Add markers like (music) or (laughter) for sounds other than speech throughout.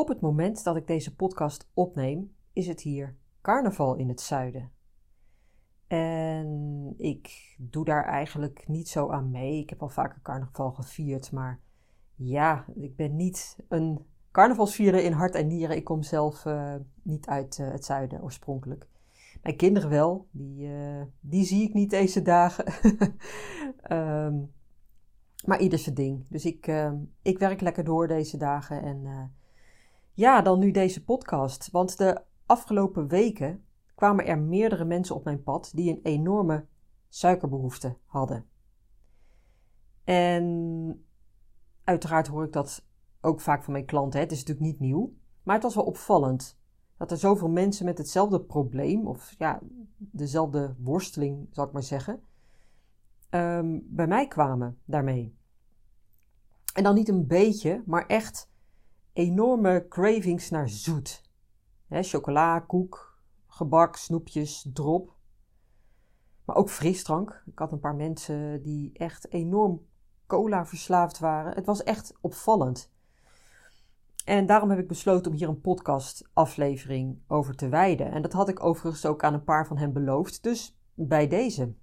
Op het moment dat ik deze podcast opneem, is het hier carnaval in het zuiden. En ik doe daar eigenlijk niet zo aan mee. Ik heb al vaker carnaval gevierd, maar ja, ik ben niet een carnavalsvierder in hart en nieren. Ik kom zelf uh, niet uit uh, het zuiden oorspronkelijk. Mijn kinderen wel, die, uh, die zie ik niet deze dagen. um, (laughs) maar ieder zijn ding. Dus ik, ik werk lekker door deze dagen en ja, dan nu deze podcast. Want de afgelopen weken kwamen er meerdere mensen op mijn pad die een enorme suikerbehoefte hadden. En uiteraard hoor ik dat ook vaak van mijn klanten. Het is natuurlijk niet nieuw, maar het was wel opvallend dat er zoveel mensen met hetzelfde probleem, of ja, dezelfde worsteling, zal ik maar zeggen, um, bij mij kwamen daarmee. En dan niet een beetje, maar echt enorme cravings naar zoet. He, chocola, koek, gebak, snoepjes, drop. Maar ook frisdrank. Ik had een paar mensen die echt enorm cola verslaafd waren. Het was echt opvallend. En daarom heb ik besloten om hier een podcast-aflevering over te wijden. En dat had ik overigens ook aan een paar van hen beloofd. Dus bij deze.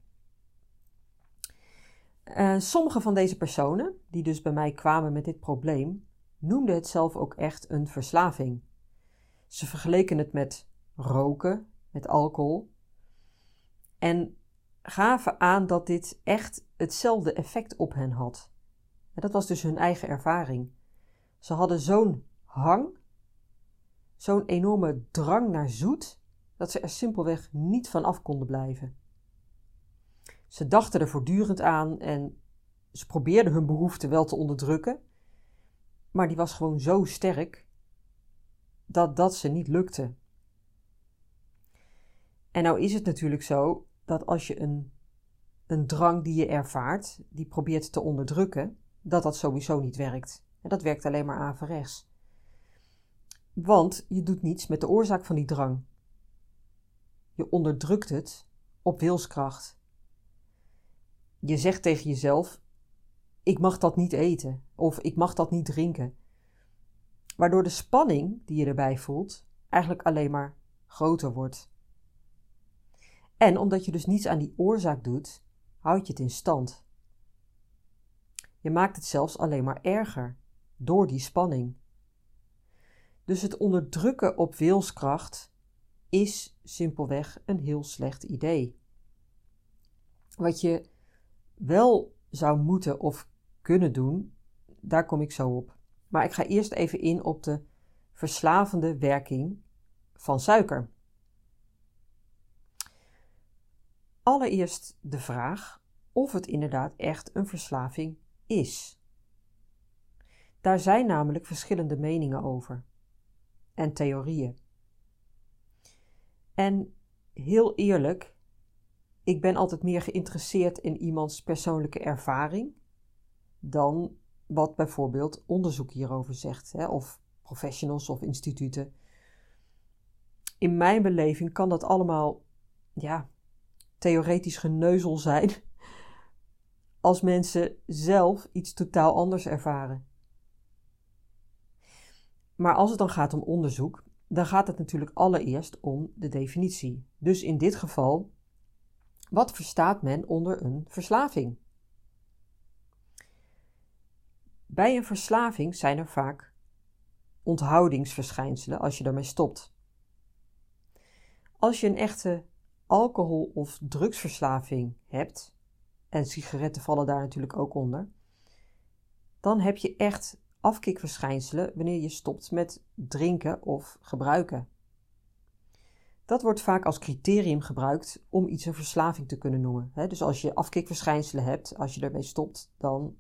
Uh, sommige van deze personen, die dus bij mij kwamen met dit probleem, noemde het zelf ook echt een verslaving. Ze vergeleken het met roken, met alcohol en gaven aan dat dit echt hetzelfde effect op hen had. En dat was dus hun eigen ervaring. Ze hadden zo'n hang, zo'n enorme drang naar zoet, dat ze er simpelweg niet van af konden blijven. Ze dachten er voortdurend aan en ze probeerden hun behoefte wel te onderdrukken, maar die was gewoon zo sterk dat dat ze niet lukte. En nou is het natuurlijk zo dat als je een, een drang die je ervaart, die probeert te onderdrukken, dat dat sowieso niet werkt. En dat werkt alleen maar averechts. Want je doet niets met de oorzaak van die drang. Je onderdrukt het op wilskracht. Je zegt tegen jezelf: ik mag dat niet eten of ik mag dat niet drinken. Waardoor de spanning die je erbij voelt eigenlijk alleen maar groter wordt. En omdat je dus niets aan die oorzaak doet, houd je het in stand. Je maakt het zelfs alleen maar erger door die spanning. Dus het onderdrukken op wilskracht is simpelweg een heel slecht idee. Wat je wel zou moeten of kunnen doen, daar kom ik zo op. Maar ik ga eerst even in op de verslavende werking van suiker. Allereerst de vraag of het inderdaad echt een verslaving is. Daar zijn namelijk verschillende meningen over en theorieën. En heel eerlijk, ik ben altijd meer geïnteresseerd in iemands persoonlijke ervaring dan wat bijvoorbeeld onderzoek hierover zegt, hè, of professionals of instituten. In mijn beleving kan dat allemaal, ja, theoretisch geneuzel zijn, (laughs) als mensen zelf iets totaal anders ervaren. Maar als het dan gaat om onderzoek, dan gaat het natuurlijk allereerst om de definitie. Dus in dit geval, wat verstaat men onder een verslaving? Bij een verslaving zijn er vaak onthoudingsverschijnselen als je ermee stopt. Als je een echte alcohol- of drugsverslaving hebt, en sigaretten vallen daar natuurlijk ook onder, dan heb je echt afkikverschijnselen wanneer je stopt met drinken of gebruiken. Dat wordt vaak als criterium gebruikt om iets een verslaving te kunnen noemen. Dus als je afkikverschijnselen hebt, als je ermee stopt, dan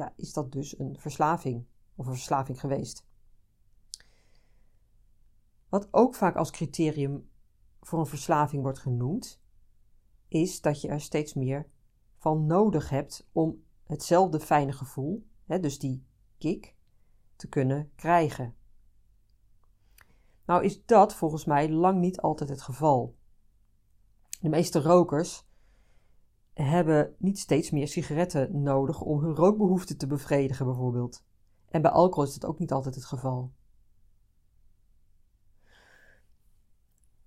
ja, is dat dus een verslaving of een verslaving geweest. Wat ook vaak als criterium voor een verslaving wordt genoemd, is dat je er steeds meer van nodig hebt om hetzelfde fijne gevoel, hè, dus die kick, te kunnen krijgen. Nou is dat volgens mij lang niet altijd het geval. De meeste rokers hebben niet steeds meer sigaretten nodig om hun rookbehoeften te bevredigen, bijvoorbeeld. En bij alcohol is dat ook niet altijd het geval.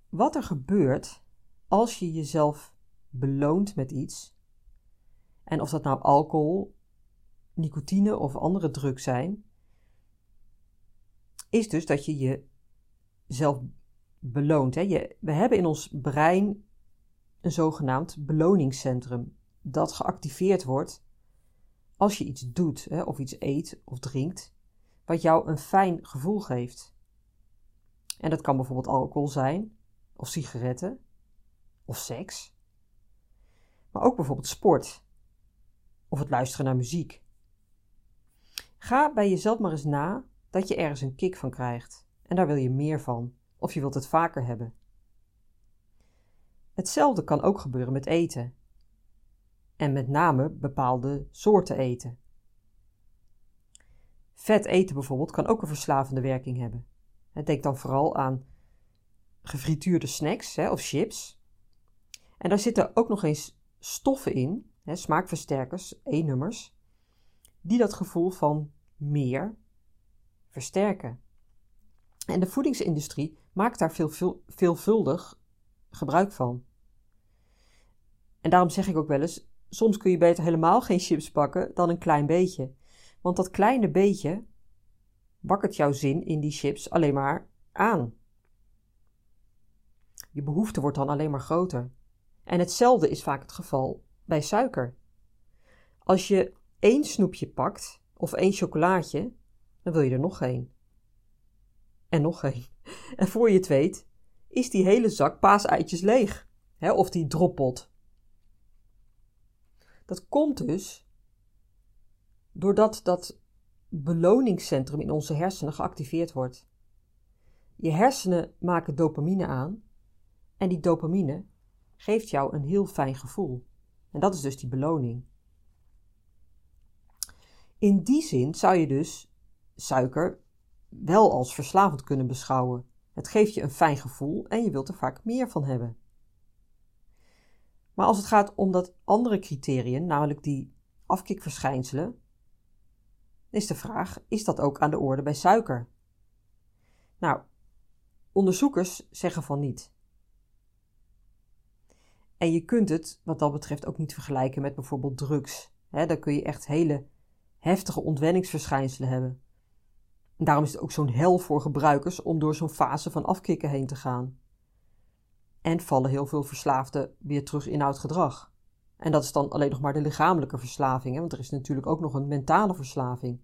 Wat er gebeurt als je jezelf beloont met iets, en of dat nou alcohol, nicotine of andere drugs zijn, is dus dat je jezelf beloont. Hè? Je, we hebben in ons brein een zogenaamd beloningscentrum dat geactiveerd wordt als je iets doet hè, of iets eet of drinkt, wat jou een fijn gevoel geeft. En dat kan bijvoorbeeld alcohol zijn, of sigaretten, of seks. Maar ook bijvoorbeeld sport, of het luisteren naar muziek. Ga bij jezelf maar eens na dat je ergens een kick van krijgt. En daar wil je meer van, of je wilt het vaker hebben. Hetzelfde kan ook gebeuren met eten. En met name bepaalde soorten eten. Vet eten bijvoorbeeld kan ook een verslavende werking hebben. Denk dan vooral aan gefrituurde snacks hè, of chips. En daar zitten ook nog eens stoffen in, hè, smaakversterkers, E-nummers, die dat gevoel van meer versterken. En de voedingsindustrie maakt daar veel, veel, veelvuldig gebruik van. En daarom zeg ik ook wel eens: soms kun je beter helemaal geen chips pakken dan een klein beetje. Want dat kleine beetje wakkert jouw zin in die chips alleen maar aan. Je behoefte wordt dan alleen maar groter. En hetzelfde is vaak het geval bij suiker. Als je één snoepje pakt of één chocolaatje, dan wil je er nog één. En nog één. (laughs) En voor je het weet, is die hele zak paaseitjes leeg. Hè, of die droppelt. Dat komt dus doordat dat beloningscentrum in onze hersenen geactiveerd wordt. Je hersenen maken dopamine aan en die dopamine geeft jou een heel fijn gevoel. En dat is dus die beloning. In die zin zou je dus suiker wel als verslavend kunnen beschouwen. Het geeft je een fijn gevoel en je wilt er vaak meer van hebben. Maar als het gaat om dat andere criterium, namelijk die afkikverschijnselen, is de vraag: is dat ook aan de orde bij suiker? Nou, onderzoekers zeggen van niet. En je kunt het wat dat betreft ook niet vergelijken met bijvoorbeeld drugs. He, dan kun je echt hele heftige ontwenningsverschijnselen hebben. En daarom is het ook zo'n hel voor gebruikers om door zo'n fase van afkicken heen te gaan. En vallen heel veel verslaafden weer terug in oud gedrag. En dat is dan alleen nog maar de lichamelijke verslaving, hè? want er is natuurlijk ook nog een mentale verslaving.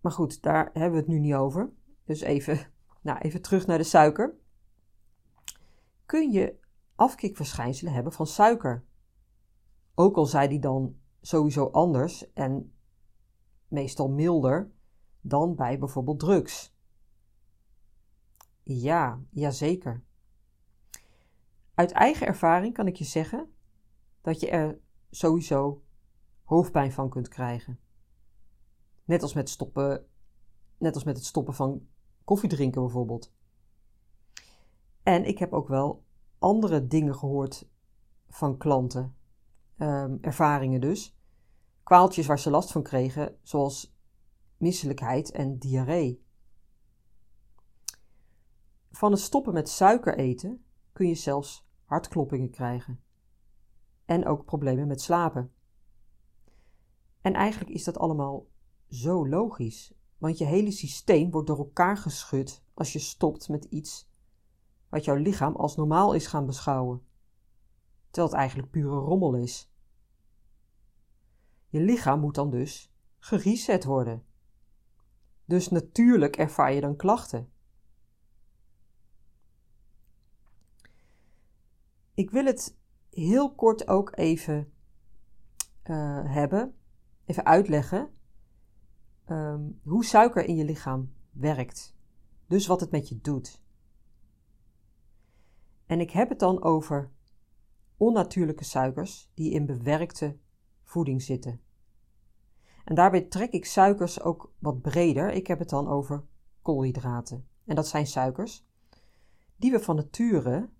Maar goed, daar hebben we het nu niet over. Dus even, (laughs) nou, even terug naar de suiker. Kun je afkikverschijnselen hebben van suiker? Ook al zijn die dan sowieso anders en meestal milder dan bij bijvoorbeeld drugs. Ja, jazeker. Uit eigen ervaring kan ik je zeggen dat je er sowieso hoofdpijn van kunt krijgen. Net als met, stoppen, net als met het stoppen van koffiedrinken bijvoorbeeld. En ik heb ook wel andere dingen gehoord van klanten, um, ervaringen dus. Kwaaltjes waar ze last van kregen, zoals misselijkheid en diarree. Van het stoppen met suiker eten kun je zelfs hartkloppingen krijgen. En ook problemen met slapen. En eigenlijk is dat allemaal zo logisch, want je hele systeem wordt door elkaar geschud als je stopt met iets wat jouw lichaam als normaal is gaan beschouwen, terwijl het eigenlijk pure rommel is. Je lichaam moet dan dus gereset worden. Dus natuurlijk ervaar je dan klachten. Ik wil het heel kort ook even uh, hebben, even uitleggen um, hoe suiker in je lichaam werkt. Dus wat het met je doet. En ik heb het dan over onnatuurlijke suikers die in bewerkte voeding zitten. En daarbij trek ik suikers ook wat breder. Ik heb het dan over koolhydraten. En dat zijn suikers die we van nature,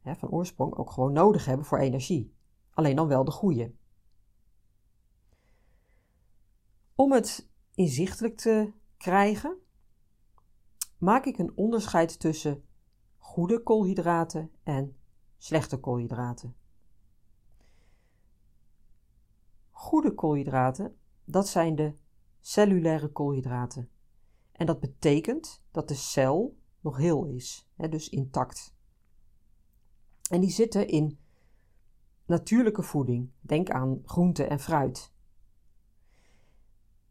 hè, van oorsprong, ook gewoon nodig hebben voor energie. Alleen dan wel de goede. Om het inzichtelijk te krijgen, maak ik een onderscheid tussen goede koolhydraten en slechte koolhydraten. Goede koolhydraten, dat zijn de cellulaire koolhydraten. En dat betekent dat de cel nog heel is, hè, dus intact. En die zitten in natuurlijke voeding. Denk aan groente en fruit.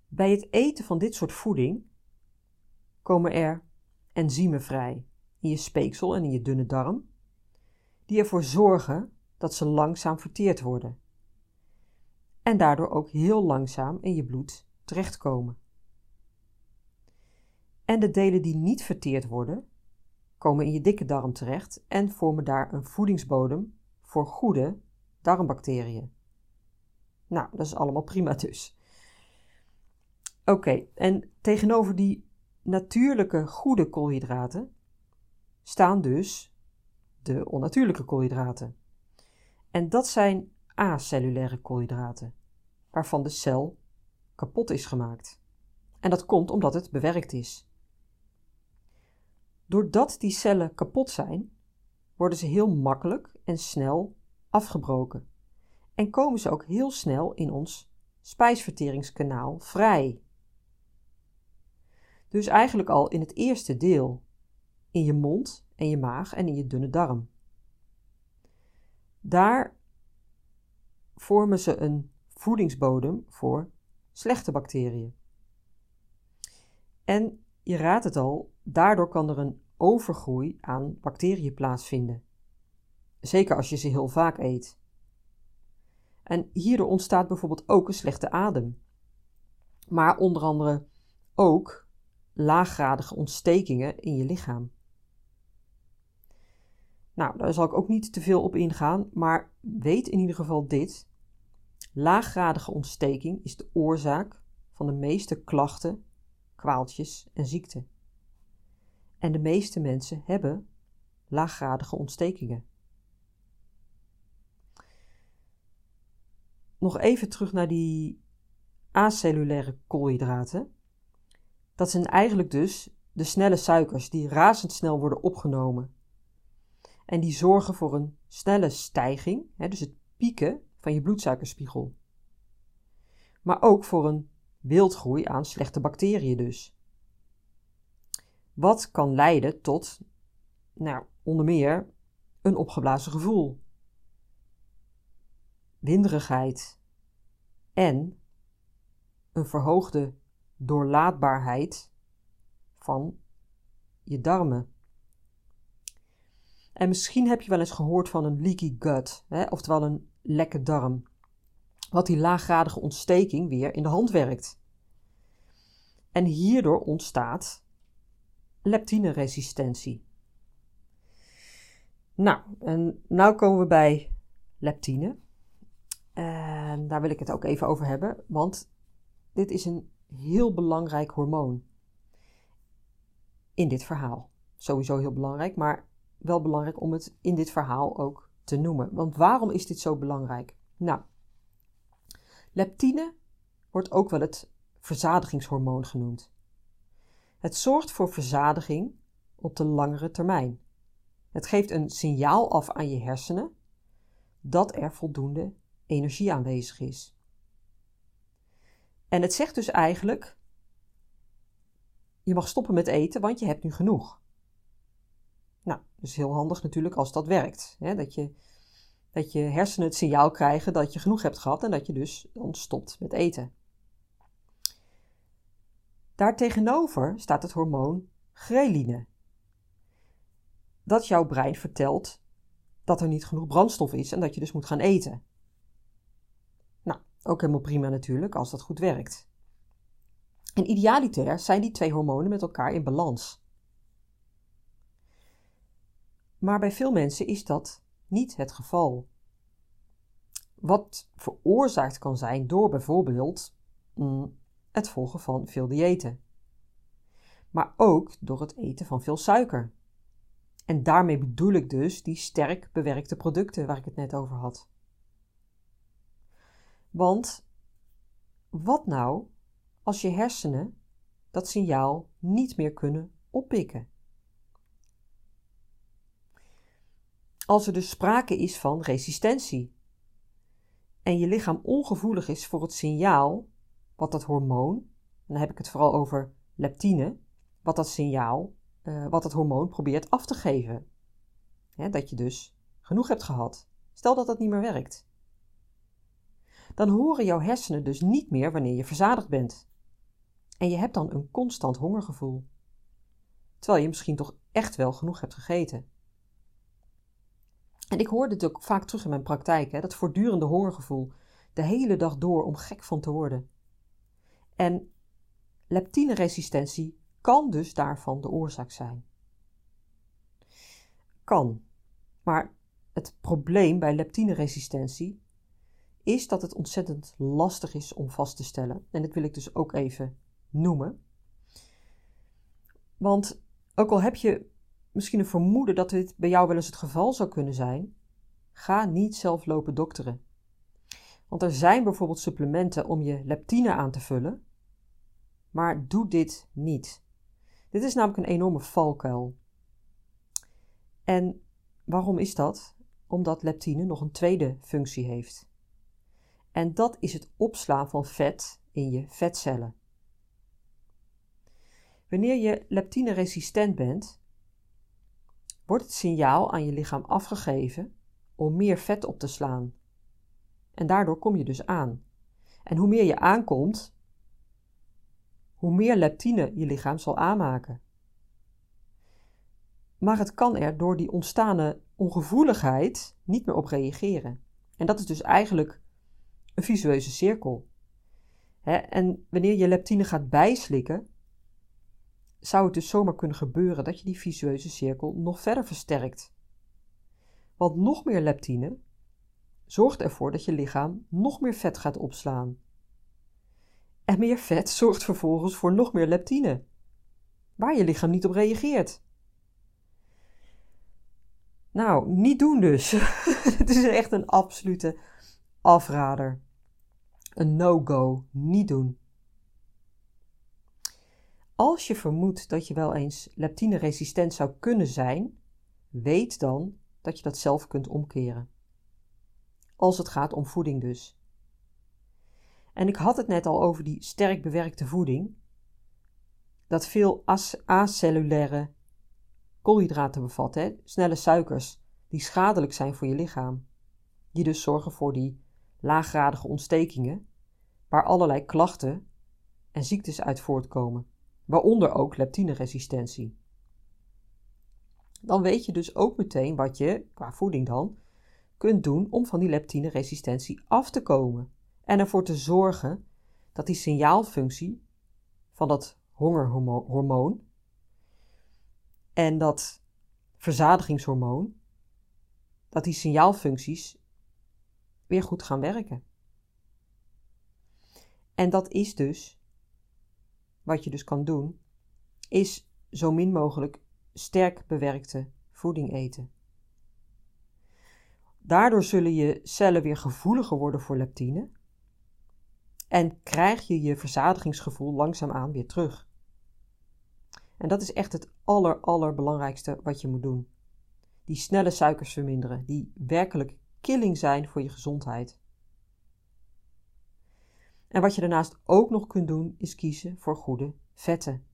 Bij het eten van dit soort voeding komen er enzymen vrij in je speeksel en in je dunne darm, die ervoor zorgen dat ze langzaam verteerd worden en daardoor ook heel langzaam in je bloed terechtkomen. En de delen die niet verteerd worden, komen in je dikke darm terecht en vormen daar een voedingsbodem voor goede darmbacteriën. Nou, dat is allemaal prima dus. Oké, en tegenover die natuurlijke goede koolhydraten staan dus de onnatuurlijke koolhydraten. En dat zijn acellulaire koolhydraten, waarvan de cel kapot is gemaakt. En dat komt omdat het bewerkt is. Doordat die cellen kapot zijn, worden ze heel makkelijk en snel afgebroken. En komen ze ook heel snel in ons spijsverteringskanaal vrij. Dus eigenlijk al in het eerste deel, in je mond en je maag en in je dunne darm. Daar vormen ze een voedingsbodem voor slechte bacteriën. En je raadt het al, daardoor kan er een overgroei aan bacteriën plaatsvinden. Zeker als je ze heel vaak eet. En hierdoor ontstaat bijvoorbeeld ook een slechte adem. Maar onder andere ook laaggradige ontstekingen in je lichaam. Nou, daar zal ik ook niet te veel op ingaan, maar weet in ieder geval dit. Laaggradige ontsteking is de oorzaak van de meeste klachten, kwaaltjes en ziekten. En de meeste mensen hebben laaggradige ontstekingen. Nog even terug naar die acellulaire koolhydraten. Dat zijn eigenlijk dus de snelle suikers die razendsnel worden opgenomen. En die zorgen voor een snelle stijging, hè, dus het pieken van je bloedsuikerspiegel. Maar ook voor een wildgroei aan slechte bacteriën dus. Wat kan leiden tot, nou, onder meer een opgeblazen gevoel, winderigheid en een verhoogde doorlaatbaarheid van je darmen. En misschien heb je wel eens gehoord van een leaky gut, hè, oftewel een lekke darm, wat die laaggradige ontsteking weer in de hand werkt. En hierdoor ontstaat leptineresistentie. Nou, en nou komen we bij leptine. En daar wil ik het ook even over hebben, want dit is een heel belangrijk hormoon in dit verhaal. Sowieso heel belangrijk, maar wel belangrijk om het in dit verhaal ook te noemen. Want waarom is dit zo belangrijk? Nou, leptine wordt ook wel het verzadigingshormoon genoemd. Het zorgt voor verzadiging op de langere termijn. Het geeft een signaal af aan je hersenen dat er voldoende energie aanwezig is. En het zegt dus eigenlijk: je mag stoppen met eten, want je hebt nu genoeg. Nou, dus heel handig natuurlijk als dat werkt. Hè? Dat, je, dat je hersenen het signaal krijgen dat je genoeg hebt gehad en dat je dus dan stopt met eten. Daartegenover staat het hormoon ghreline. Dat jouw brein vertelt dat er niet genoeg brandstof is en dat je dus moet gaan eten. Nou, ook helemaal prima natuurlijk als dat goed werkt. En idealiter zijn die twee hormonen met elkaar in balans. Maar bij veel mensen is dat niet het geval. Wat veroorzaakt kan zijn door bijvoorbeeld mm, het volgen van veel diëten. Maar ook door het eten van veel suiker. En daarmee bedoel ik dus die sterk bewerkte producten waar ik het net over had. Want wat nou als je hersenen dat signaal niet meer kunnen oppikken? Als er dus sprake is van resistentie en je lichaam ongevoelig is voor het signaal wat dat hormoon, dan heb ik het vooral over leptine, wat dat signaal, uh, wat het hormoon probeert af te geven. dat je dus genoeg hebt gehad. Stel dat dat niet meer werkt. Dan horen jouw hersenen dus niet meer wanneer je verzadigd bent. En je hebt dan een constant hongergevoel. Terwijl je misschien toch echt wel genoeg hebt gegeten. En ik hoor dit ook vaak terug in mijn praktijk, hè, dat voortdurende hongergevoel, de hele dag door om gek van te worden. En leptineresistentie kan dus daarvan de oorzaak zijn. Kan. Maar het probleem bij leptineresistentie is dat het ontzettend lastig is om vast te stellen. En dat wil ik dus ook even noemen. Want ook al heb je misschien een vermoeden dat dit bij jou wel eens het geval zou kunnen zijn, ga niet zelf lopen dokteren. Want er zijn bijvoorbeeld supplementen om je leptine aan te vullen, maar doe dit niet. Dit is namelijk een enorme valkuil. En waarom is dat? Omdat leptine nog een tweede functie heeft. En dat is het opslaan van vet in je vetcellen. Wanneer je leptine-resistent bent, wordt het signaal aan je lichaam afgegeven om meer vet op te slaan. En daardoor kom je dus aan. En hoe meer je aankomt, hoe meer leptine je lichaam zal aanmaken. Maar het kan er door die ontstane ongevoeligheid niet meer op reageren. En dat is dus eigenlijk een visueuze cirkel. en wanneer je leptine gaat bijslikken, zou het dus zomaar kunnen gebeuren dat je die visueuze cirkel nog verder versterkt. Want nog meer leptine zorgt ervoor dat je lichaam nog meer vet gaat opslaan. En meer vet zorgt vervolgens voor nog meer leptine, waar je lichaam niet op reageert. Nou, niet doen dus. (laughs) Het is echt een absolute afrader. Een no-go. Niet doen. Als je vermoedt dat je wel eens leptine-resistent zou kunnen zijn, weet dan dat je dat zelf kunt omkeren. Als het gaat om voeding dus. En ik had het net al over die sterk bewerkte voeding, dat veel acellulaire koolhydraten bevat, hè? snelle suikers, die schadelijk zijn voor je lichaam. Die dus zorgen voor die laaggradige ontstekingen, waar allerlei klachten en ziektes uit voortkomen, waaronder ook leptineresistentie. Dan weet je dus ook meteen wat je, qua voeding dan, kunt doen om van die leptineresistentie af te komen en ervoor te zorgen dat die signaalfunctie van dat hongerhormoon en dat verzadigingshormoon, dat die signaalfuncties weer goed gaan werken. En dat is dus, wat je dus kan doen, is zo min mogelijk sterk bewerkte voeding eten. Daardoor zullen je cellen weer gevoeliger worden voor leptine en krijg je je verzadigingsgevoel langzaamaan weer terug. En dat is echt het aller, allerbelangrijkste wat je moet doen. Die snelle suikers verminderen, die werkelijk killing zijn voor je gezondheid. En wat je daarnaast ook nog kunt doen, is kiezen voor goede vetten.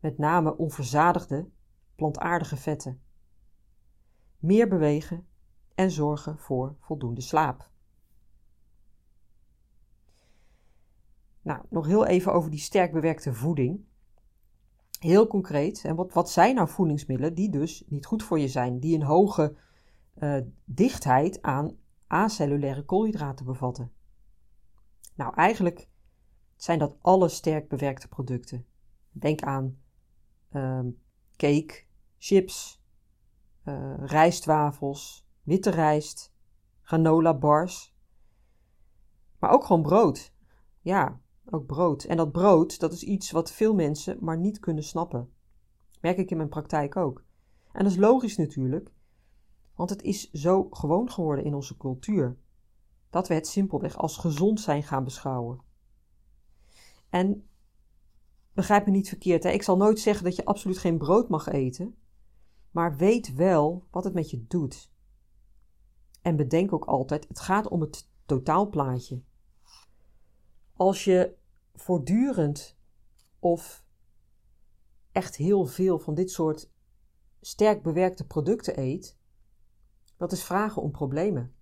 Met name onverzadigde, plantaardige vetten. Meer bewegen en zorgen voor voldoende slaap. Nou, nog heel even over die sterk bewerkte voeding. Heel concreet, en wat, wat zijn nou voedingsmiddelen die dus niet goed voor je zijn, die een hoge uh, dichtheid aan acellulaire koolhydraten bevatten? Nou, eigenlijk zijn dat alle sterk bewerkte producten. Denk aan um, cake, chips, uh, rijstwafels, witte rijst, granola bars. Maar ook gewoon brood. Ja, ook brood. En dat brood, dat is iets wat veel mensen maar niet kunnen snappen. Merk ik in mijn praktijk ook. En dat is logisch natuurlijk, want het is zo gewoon geworden in onze cultuur dat we het simpelweg als gezond zijn gaan beschouwen. En begrijp me niet verkeerd, hè? ik zal nooit zeggen dat je absoluut geen brood mag eten, maar weet wel wat het met je doet. En bedenk ook altijd, het gaat om het totaalplaatje. Als je voortdurend of echt heel veel van dit soort sterk bewerkte producten eet, dat is vragen om problemen.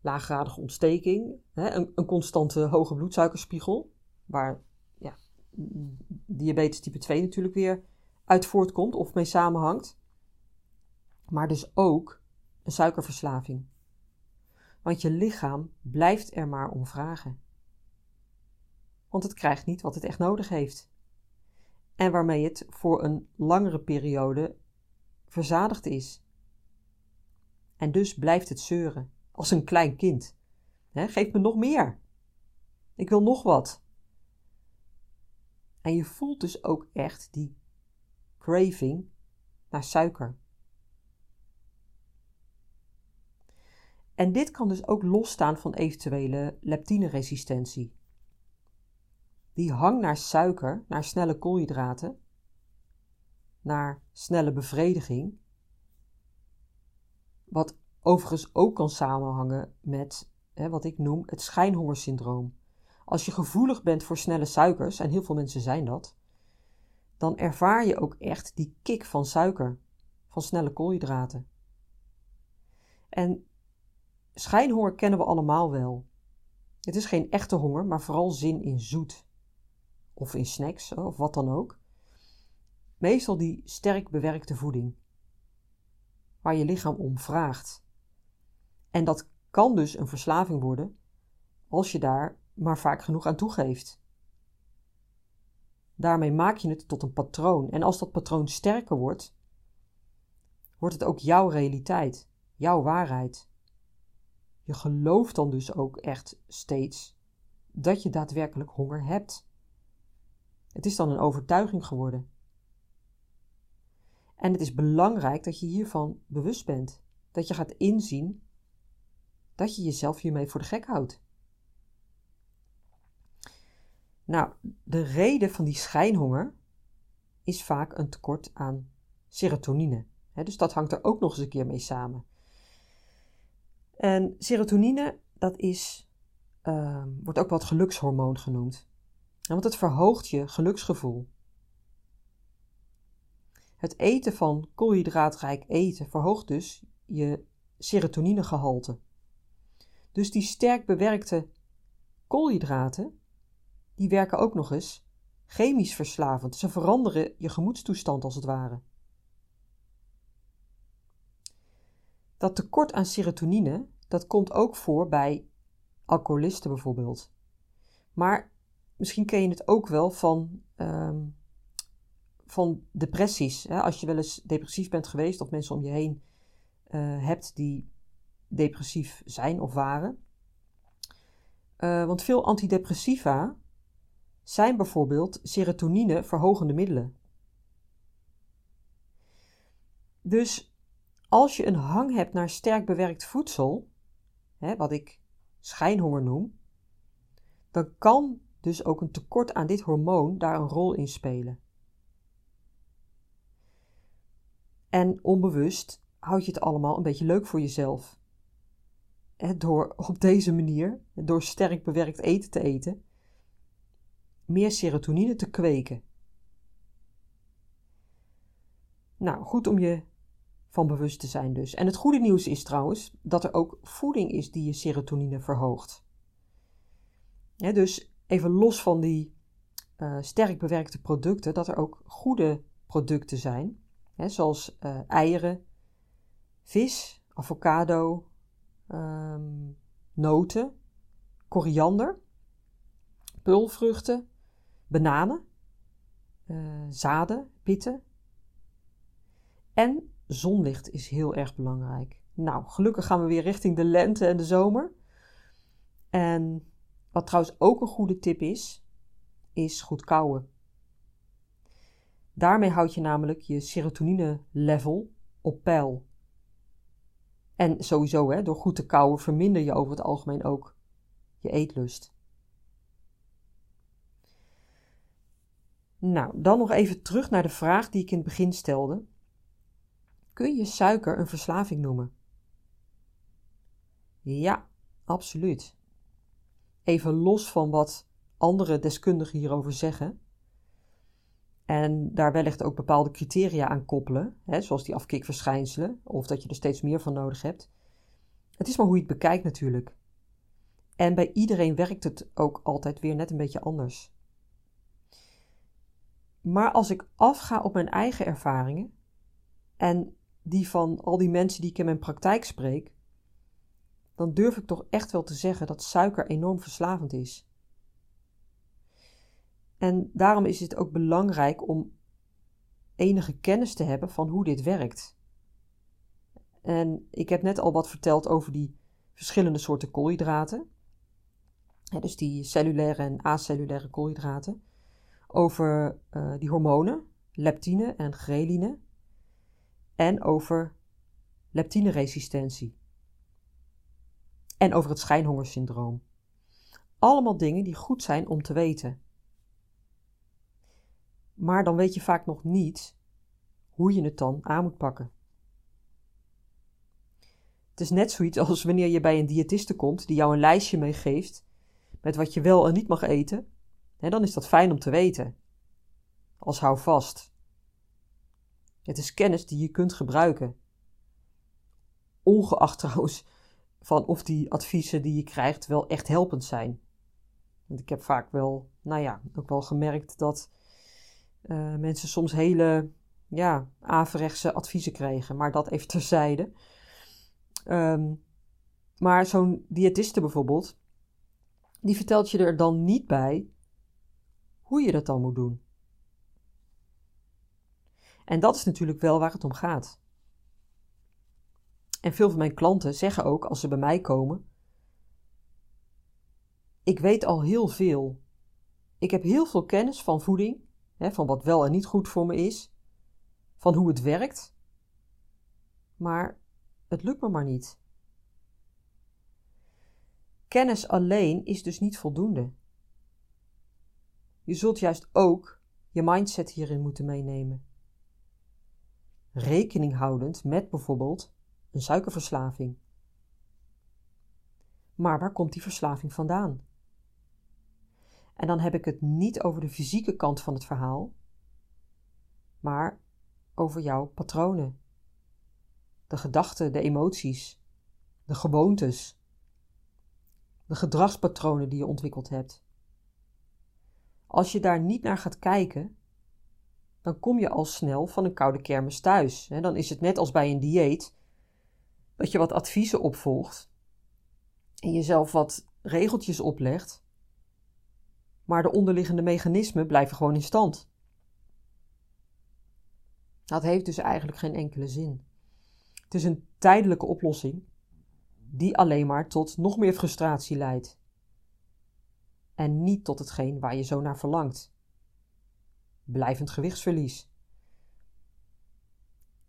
Laaggradige ontsteking, hè, een, een, constante hoge bloedsuikerspiegel, waar ja, diabetes type 2 natuurlijk weer uit voortkomt of mee samenhangt. Maar dus ook een suikerverslaving. Want je lichaam blijft er maar om vragen. Want het krijgt niet wat het echt nodig heeft. En waarmee het voor een langere periode verzadigd is. En dus blijft het zeuren, als een klein kind. geef me nog meer. Ik wil nog wat. En je voelt dus ook echt die craving naar suiker. En dit kan dus ook losstaan van eventuele leptineresistentie. Die hang naar suiker, naar snelle koolhydraten, naar snelle bevrediging, wat overigens ook kan samenhangen met hè, wat ik noem het schijnhongersyndroom. Als je gevoelig bent voor snelle suikers, en heel veel mensen zijn dat, dan ervaar je ook echt die kick van suiker, van snelle koolhydraten. En schijnhonger kennen we allemaal wel. Het is geen echte honger, maar vooral zin in zoet. Of in snacks, of wat dan ook. Meestal die sterk bewerkte voeding. Waar je lichaam om vraagt. En dat kan dus een verslaving worden als je daar maar vaak genoeg aan toegeeft. Daarmee maak je het tot een patroon. En als dat patroon sterker wordt, wordt het ook jouw realiteit, jouw waarheid. Je gelooft dan dus ook echt steeds dat je daadwerkelijk honger hebt. Het is dan een overtuiging geworden. En het is belangrijk dat je hiervan bewust bent. Dat je gaat inzien dat je jezelf hiermee voor de gek houdt. Nou, de reden van die schijnhonger is vaak een tekort aan serotonine. dus dat hangt er ook nog eens een keer mee samen. En serotonine, dat is, ehm, wordt ook wel het gelukshormoon genoemd. Want het verhoogt je geluksgevoel. Het eten van koolhydraatrijk eten verhoogt dus je serotoninegehalte. Dus die sterk bewerkte koolhydraten, die werken ook nog eens chemisch verslavend. Ze veranderen je gemoedstoestand als het ware. Dat tekort aan serotonine, dat komt ook voor bij alcoholisten bijvoorbeeld. Maar misschien ken je het ook wel van, ehm, van depressies. Hè? Als je wel eens depressief bent geweest of mensen om je heen uh, hebt die depressief zijn of waren. Uh, want veel antidepressiva zijn bijvoorbeeld serotonine verhogende middelen. Dus als je een hang hebt naar sterk bewerkt voedsel, hè, wat ik schijnhonger noem, dan kan dus ook een tekort aan dit hormoon daar een rol in spelen. En onbewust houd je het allemaal een beetje leuk voor jezelf. Door op deze manier, door sterk bewerkt eten te eten, meer serotonine te kweken. Nou, goed om je van bewust te zijn dus. En het goede nieuws is trouwens dat er ook voeding is die je serotonine verhoogt. dus even los van die uh, sterk bewerkte producten, dat er ook goede producten zijn, zoals uh, eieren, vis, avocado, um, noten, koriander, pulvruchten, bananen, uh, zaden, pitten. En zonlicht is heel erg belangrijk. Nou, gelukkig gaan we weer richting de lente en de zomer. En wat trouwens ook een goede tip is, is goed kouwen. Daarmee houd je namelijk je serotonine level op peil. En sowieso, hè, door goed te kouwen verminder je over het algemeen ook je eetlust. Nou, dan nog even terug naar de vraag die ik in het begin stelde. Kun je suiker een verslaving noemen? Ja, absoluut. Even los van wat andere deskundigen hierover zeggen. En daar wellicht ook bepaalde criteria aan koppelen, hè, zoals die afkikverschijnselen, of dat je er steeds meer van nodig hebt. Het is maar hoe je het bekijkt natuurlijk. En bij iedereen werkt het ook altijd weer net een beetje anders. Maar als ik afga op mijn eigen ervaringen en die van al die mensen die ik in mijn praktijk spreek, dan durf ik toch echt wel te zeggen dat suiker enorm verslavend is. En daarom is het ook belangrijk om enige kennis te hebben van hoe dit werkt. En ik heb net al wat verteld over die verschillende soorten koolhydraten. dus die cellulaire en acellulaire koolhydraten. Over uh, die hormonen, leptine en ghreline. En over leptineresistentie. En over het schijnhongersyndroom. Allemaal dingen die goed zijn om te weten. Maar dan weet je vaak nog niet hoe je het dan aan moet pakken. Het is net zoiets als wanneer je bij een diëtiste komt die jou een lijstje meegeeft met wat je wel en niet mag eten. dan is dat fijn om te weten. Als hou vast. Het is kennis die je kunt gebruiken. Ongeacht (laughs) trouwens van of die adviezen die je krijgt wel echt helpend zijn. Want ik heb vaak wel, nou ja, ook wel gemerkt dat uh, mensen soms hele ja, averechtse adviezen kregen. Maar dat even terzijde. Um, maar zo'n diëtiste bijvoorbeeld, die vertelt je er dan niet bij hoe je dat dan moet doen. En dat is natuurlijk wel waar het om gaat. En veel van mijn klanten zeggen ook als ze bij mij komen: Ik weet al heel veel. Ik heb heel veel kennis van voeding hè, van wat wel en niet goed voor me is, van hoe het werkt, maar het lukt me maar niet. Kennis alleen is dus niet voldoende. Je zult juist ook je mindset hierin moeten meenemen. Rekening houdend met bijvoorbeeld een suikerverslaving. Maar waar komt die verslaving vandaan? En dan heb ik het niet over de fysieke kant van het verhaal, maar over jouw patronen. De gedachten, de emoties, de gewoontes, de gedragspatronen die je ontwikkeld hebt. Als je daar niet naar gaat kijken, dan kom je al snel van een koude kermis thuis. Dan is het net als bij een dieet, dat je wat adviezen opvolgt en jezelf wat regeltjes oplegt, maar de onderliggende mechanismen blijven gewoon in stand. Dat heeft dus eigenlijk geen enkele zin. Het is een tijdelijke oplossing die alleen maar tot nog meer frustratie leidt. En niet tot hetgeen waar je zo naar verlangt. Blijvend gewichtsverlies.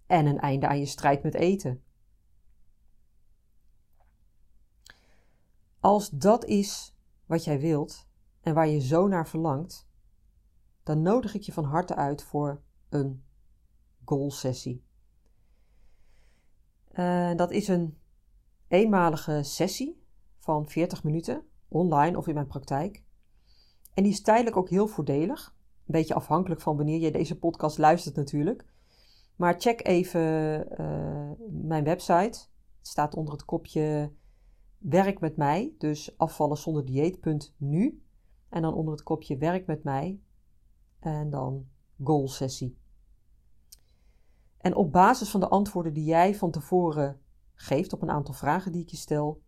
En een einde aan je strijd met eten. Als dat is wat jij wilt, en waar je zo naar verlangt, dan nodig ik je van harte uit voor een goal sessie. Uh, dat is een eenmalige sessie van 40 minuten, online of in mijn praktijk. En die is tijdelijk ook heel voordelig. Een beetje afhankelijk van wanneer je deze podcast luistert natuurlijk. Maar check even uh, mijn website. Het staat onder het kopje Werk met mij, dus afvallen zonder dieet.nu. En dan onder het kopje werk met mij. En dan goal sessie. En op basis van de antwoorden die jij van tevoren geeft op een aantal vragen die ik je stel,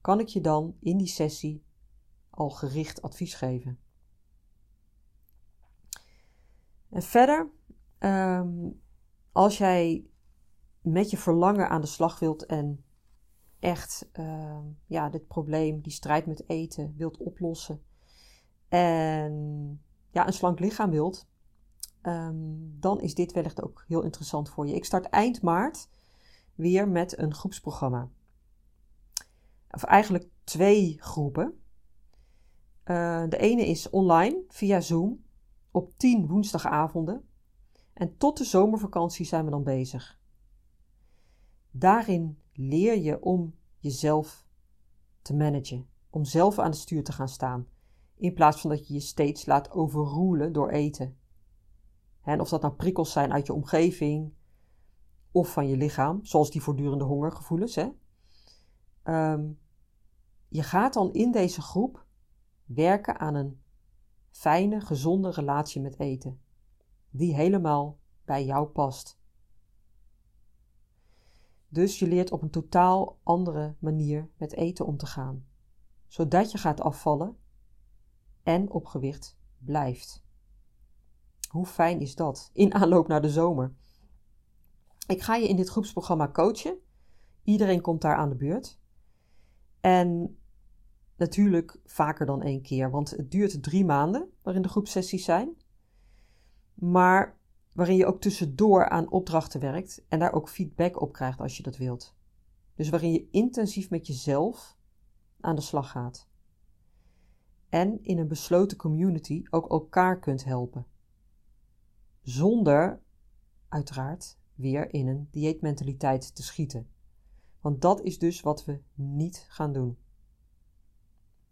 kan ik je dan in die sessie al gericht advies geven. En verder, um, als jij met je verlangen aan de slag wilt en echt uh, ja, dit probleem, die strijd met eten, wilt oplossen. En ja, een slank lichaam wilt, um, dan is dit wellicht ook heel interessant voor je. Ik start eind maart weer met een groepsprogramma. Of eigenlijk twee groepen. Uh, de ene is online via Zoom op 10 woensdagavonden. En tot de zomervakantie zijn we dan bezig. Daarin leer je om jezelf te managen, om zelf aan het stuur te gaan staan, in plaats van dat je je steeds laat overroelen door eten. En of dat nou prikkels zijn uit je omgeving of van je lichaam, zoals die voortdurende hongergevoelens. Hè? Um, je gaat dan in deze groep werken aan een fijne, gezonde relatie met eten, die helemaal bij jou past. Dus je leert op een totaal andere manier met eten om te gaan, zodat je gaat afvallen en op gewicht blijft. Hoe fijn is dat in aanloop naar de zomer? Ik ga je in dit groepsprogramma coachen. Iedereen komt daar aan de beurt. En natuurlijk vaker dan één keer, want het duurt drie maanden waarin de groepsessies zijn. Maar waarin je ook tussendoor aan opdrachten werkt en daar ook feedback op krijgt als je dat wilt. Dus waarin je intensief met jezelf aan de slag gaat. En in een besloten community ook elkaar kunt helpen. Zonder, uiteraard, weer in een dieetmentaliteit te schieten. Want dat is dus wat we niet gaan doen.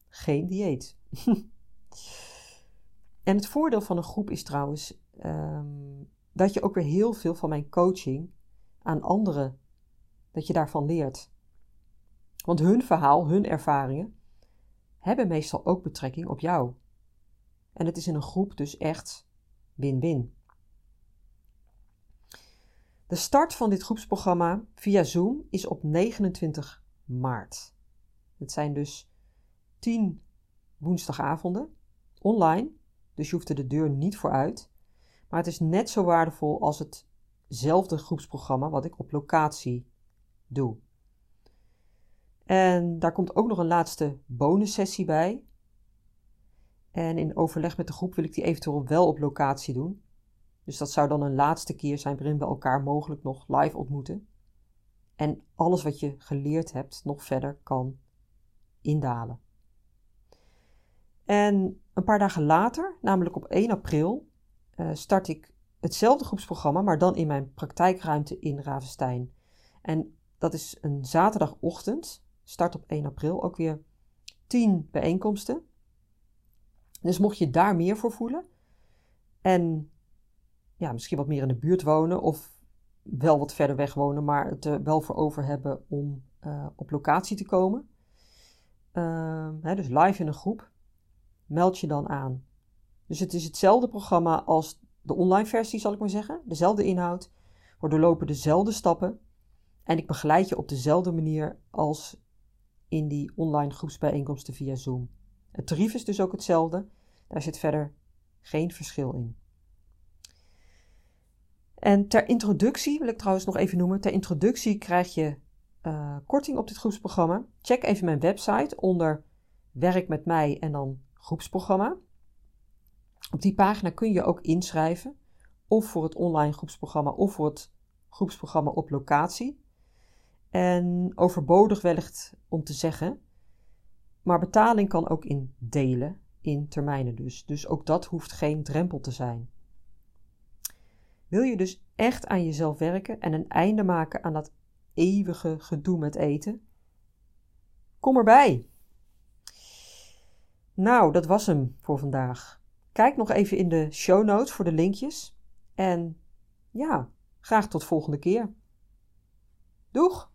Geen dieet. (laughs) en het voordeel van een groep is trouwens um, dat je ook weer heel veel van mijn coaching aan anderen, dat je daarvan leert. Want hun verhaal, hun ervaringen, hebben meestal ook betrekking op jou. En het is in een groep dus echt win-win. De start van dit groepsprogramma via Zoom is op 29 maart. Het zijn dus 10 woensdagavonden online, dus je hoeft er de deur niet voor uit. Maar het is net zo waardevol als hetzelfde groepsprogramma wat ik op locatie doe. En daar komt ook nog een laatste bonussessie bij. En in overleg met de groep wil ik die eventueel wel op locatie doen. Dus dat zou dan een laatste keer zijn waarin we elkaar mogelijk nog live ontmoeten. En alles wat je geleerd hebt nog verder kan indalen. En een paar dagen later, namelijk op 1 april, uh, start ik hetzelfde groepsprogramma, maar dan in mijn praktijkruimte in Ravenstein. En dat is een zaterdagochtend, start op 1 april, ook weer 10 bijeenkomsten. Dus mocht je daar meer voor voelen en ja, misschien wat meer in de buurt wonen of wel wat verder weg wonen, maar het er wel voor over hebben om uh, op locatie te komen. Uh, hè, dus live in een groep. Meld je dan aan. Dus het is hetzelfde programma als de online versie, zal ik maar zeggen. Dezelfde inhoud. We doorlopen dezelfde stappen. En ik begeleid je op dezelfde manier als in die online groepsbijeenkomsten via Zoom. Het tarief is dus ook hetzelfde. Daar zit verder geen verschil in. En ter introductie wil ik trouwens nog even noemen. Ter introductie krijg je uh, korting op dit groepsprogramma. Check even mijn website onder Werk met mij en dan groepsprogramma. Op die pagina kun je ook inschrijven, of voor het online groepsprogramma of voor het groepsprogramma op locatie. En overbodig wellicht om te zeggen, maar betaling kan ook in delen, in termijnen dus. Dus ook dat hoeft geen drempel te zijn. Wil je dus echt aan jezelf werken en een einde maken aan dat eeuwige gedoe met eten? Kom erbij! Nou, dat was hem voor vandaag. Kijk nog even in de show notes voor de linkjes. En ja, graag tot volgende keer. Doeg!